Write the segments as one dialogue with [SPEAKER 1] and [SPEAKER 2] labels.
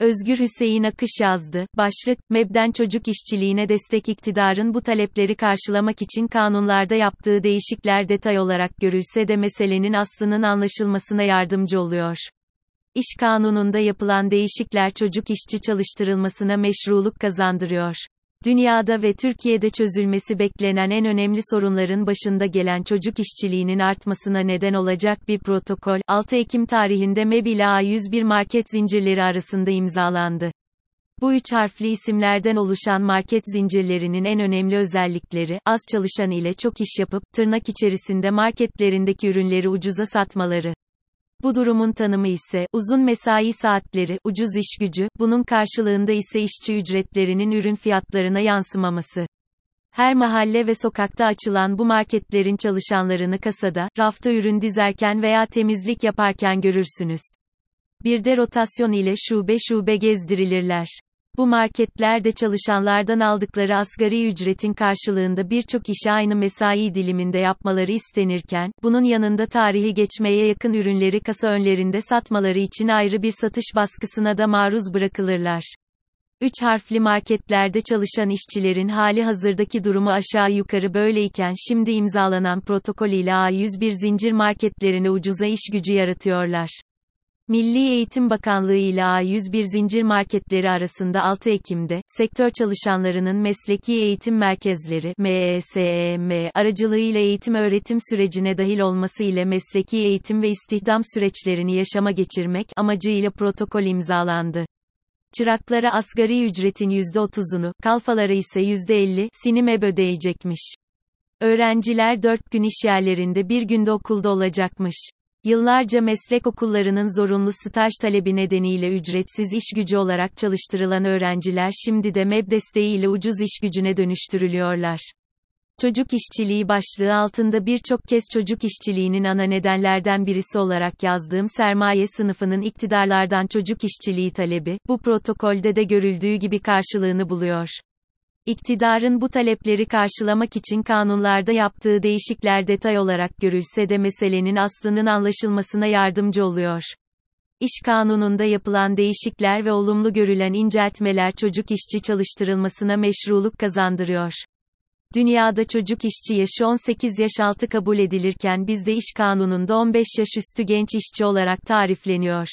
[SPEAKER 1] Özgür Hüseyin Akış yazdı. Başlık, MEB'den çocuk işçiliğine destek iktidarın bu talepleri karşılamak için kanunlarda yaptığı değişikler detay olarak görülse de meselenin aslının anlaşılmasına yardımcı oluyor. İş kanununda yapılan değişikler çocuk işçi çalıştırılmasına meşruluk kazandırıyor. Dünyada ve Türkiye'de çözülmesi beklenen en önemli sorunların başında gelen çocuk işçiliğinin artmasına neden olacak bir protokol, 6 Ekim tarihinde MEB ile A101 market zincirleri arasında imzalandı. Bu üç harfli isimlerden oluşan market zincirlerinin en önemli özellikleri, az çalışan ile çok iş yapıp, tırnak içerisinde marketlerindeki ürünleri ucuza satmaları. Bu durumun tanımı ise, uzun mesai saatleri, ucuz iş gücü, bunun karşılığında ise işçi ücretlerinin ürün fiyatlarına yansımaması. Her mahalle ve sokakta açılan bu marketlerin çalışanlarını kasada, rafta ürün dizerken veya temizlik yaparken görürsünüz. Bir de rotasyon ile şube şube gezdirilirler. Bu marketlerde çalışanlardan aldıkları asgari ücretin karşılığında birçok işi aynı mesai diliminde yapmaları istenirken, bunun yanında tarihi geçmeye yakın ürünleri kasa önlerinde satmaları için ayrı bir satış baskısına da maruz bırakılırlar. Üç harfli marketlerde çalışan işçilerin hali hazırdaki durumu aşağı yukarı böyleyken şimdi imzalanan protokol ile A101 zincir marketlerine ucuza iş gücü yaratıyorlar. Milli Eğitim Bakanlığı ile A101 zincir marketleri arasında 6 Ekim'de, sektör çalışanlarının mesleki eğitim merkezleri MESEM aracılığıyla eğitim öğretim sürecine dahil olması ile mesleki eğitim ve istihdam süreçlerini yaşama geçirmek amacıyla protokol imzalandı. Çıraklara asgari ücretin %30'unu, kalfalara ise %50'sini MEB ödeyecekmiş. Öğrenciler 4 gün iş yerlerinde bir günde okulda olacakmış. Yıllarca meslek okullarının zorunlu staj talebi nedeniyle ücretsiz iş gücü olarak çalıştırılan öğrenciler şimdi de MEB desteğiyle ucuz iş gücüne dönüştürülüyorlar. Çocuk işçiliği başlığı altında birçok kez çocuk işçiliğinin ana nedenlerden birisi olarak yazdığım sermaye sınıfının iktidarlardan çocuk işçiliği talebi, bu protokolde de görüldüğü gibi karşılığını buluyor. İktidarın bu talepleri karşılamak için kanunlarda yaptığı değişikler detay olarak görülse de meselenin aslının anlaşılmasına yardımcı oluyor. İş kanununda yapılan değişikler ve olumlu görülen inceltmeler çocuk işçi çalıştırılmasına meşruluk kazandırıyor. Dünyada çocuk işçi yaşı 18 yaş altı kabul edilirken bizde iş kanununda 15 yaş üstü genç işçi olarak tarifleniyor.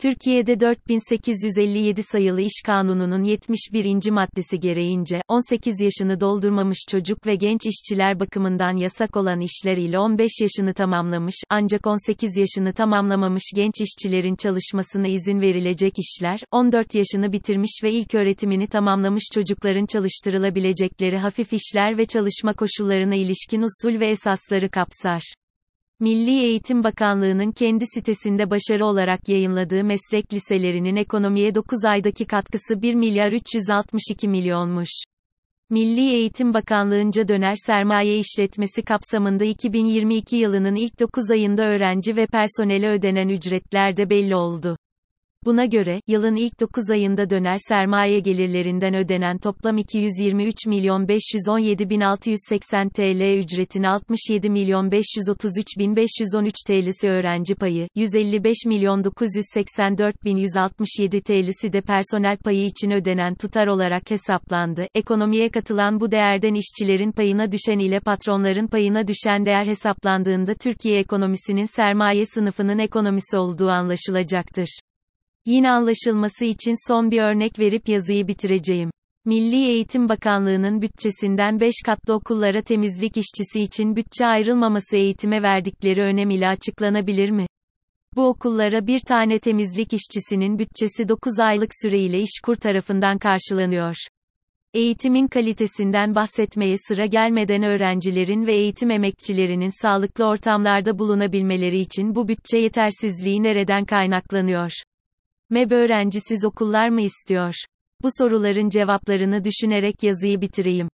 [SPEAKER 1] Türkiye'de 4857 sayılı İş Kanunu'nun 71. maddesi gereğince, 18 yaşını doldurmamış çocuk ve genç işçiler bakımından yasak olan işler ile 15 yaşını tamamlamış, ancak 18 yaşını tamamlamamış genç işçilerin çalışmasına izin verilecek işler, 14 yaşını bitirmiş ve ilk öğretimini tamamlamış çocukların çalıştırılabilecekleri hafif işler ve çalışma koşullarına ilişkin usul ve esasları kapsar. Milli Eğitim Bakanlığı'nın kendi sitesinde başarı olarak yayınladığı meslek liselerinin ekonomiye 9 aydaki katkısı 1 milyar 362 milyonmuş. Milli Eğitim Bakanlığı'nca döner sermaye işletmesi kapsamında 2022 yılının ilk 9 ayında öğrenci ve personele ödenen ücretler de belli oldu. Buna göre, yılın ilk 9 ayında döner sermaye gelirlerinden ödenen toplam 223 milyon 517 bin 680 TL ücretin 67 milyon 533 bin 513 TL'si öğrenci payı, 155 milyon 984 bin 167 TL'si de personel payı için ödenen tutar olarak hesaplandı. Ekonomiye katılan bu değerden işçilerin payına düşen ile patronların payına düşen değer hesaplandığında Türkiye ekonomisinin sermaye sınıfının ekonomisi olduğu anlaşılacaktır. Yine anlaşılması için son bir örnek verip yazıyı bitireceğim. Milli Eğitim Bakanlığı'nın bütçesinden 5 katlı okullara temizlik işçisi için bütçe ayrılmaması eğitime verdikleri önem ile açıklanabilir mi? Bu okullara bir tane temizlik işçisinin bütçesi 9 aylık süreyle işkur tarafından karşılanıyor. Eğitimin kalitesinden bahsetmeye sıra gelmeden öğrencilerin ve eğitim emekçilerinin sağlıklı ortamlarda bulunabilmeleri için bu bütçe yetersizliği nereden kaynaklanıyor? MEB öğrencisiz okullar mı istiyor? Bu soruların cevaplarını düşünerek yazıyı bitireyim.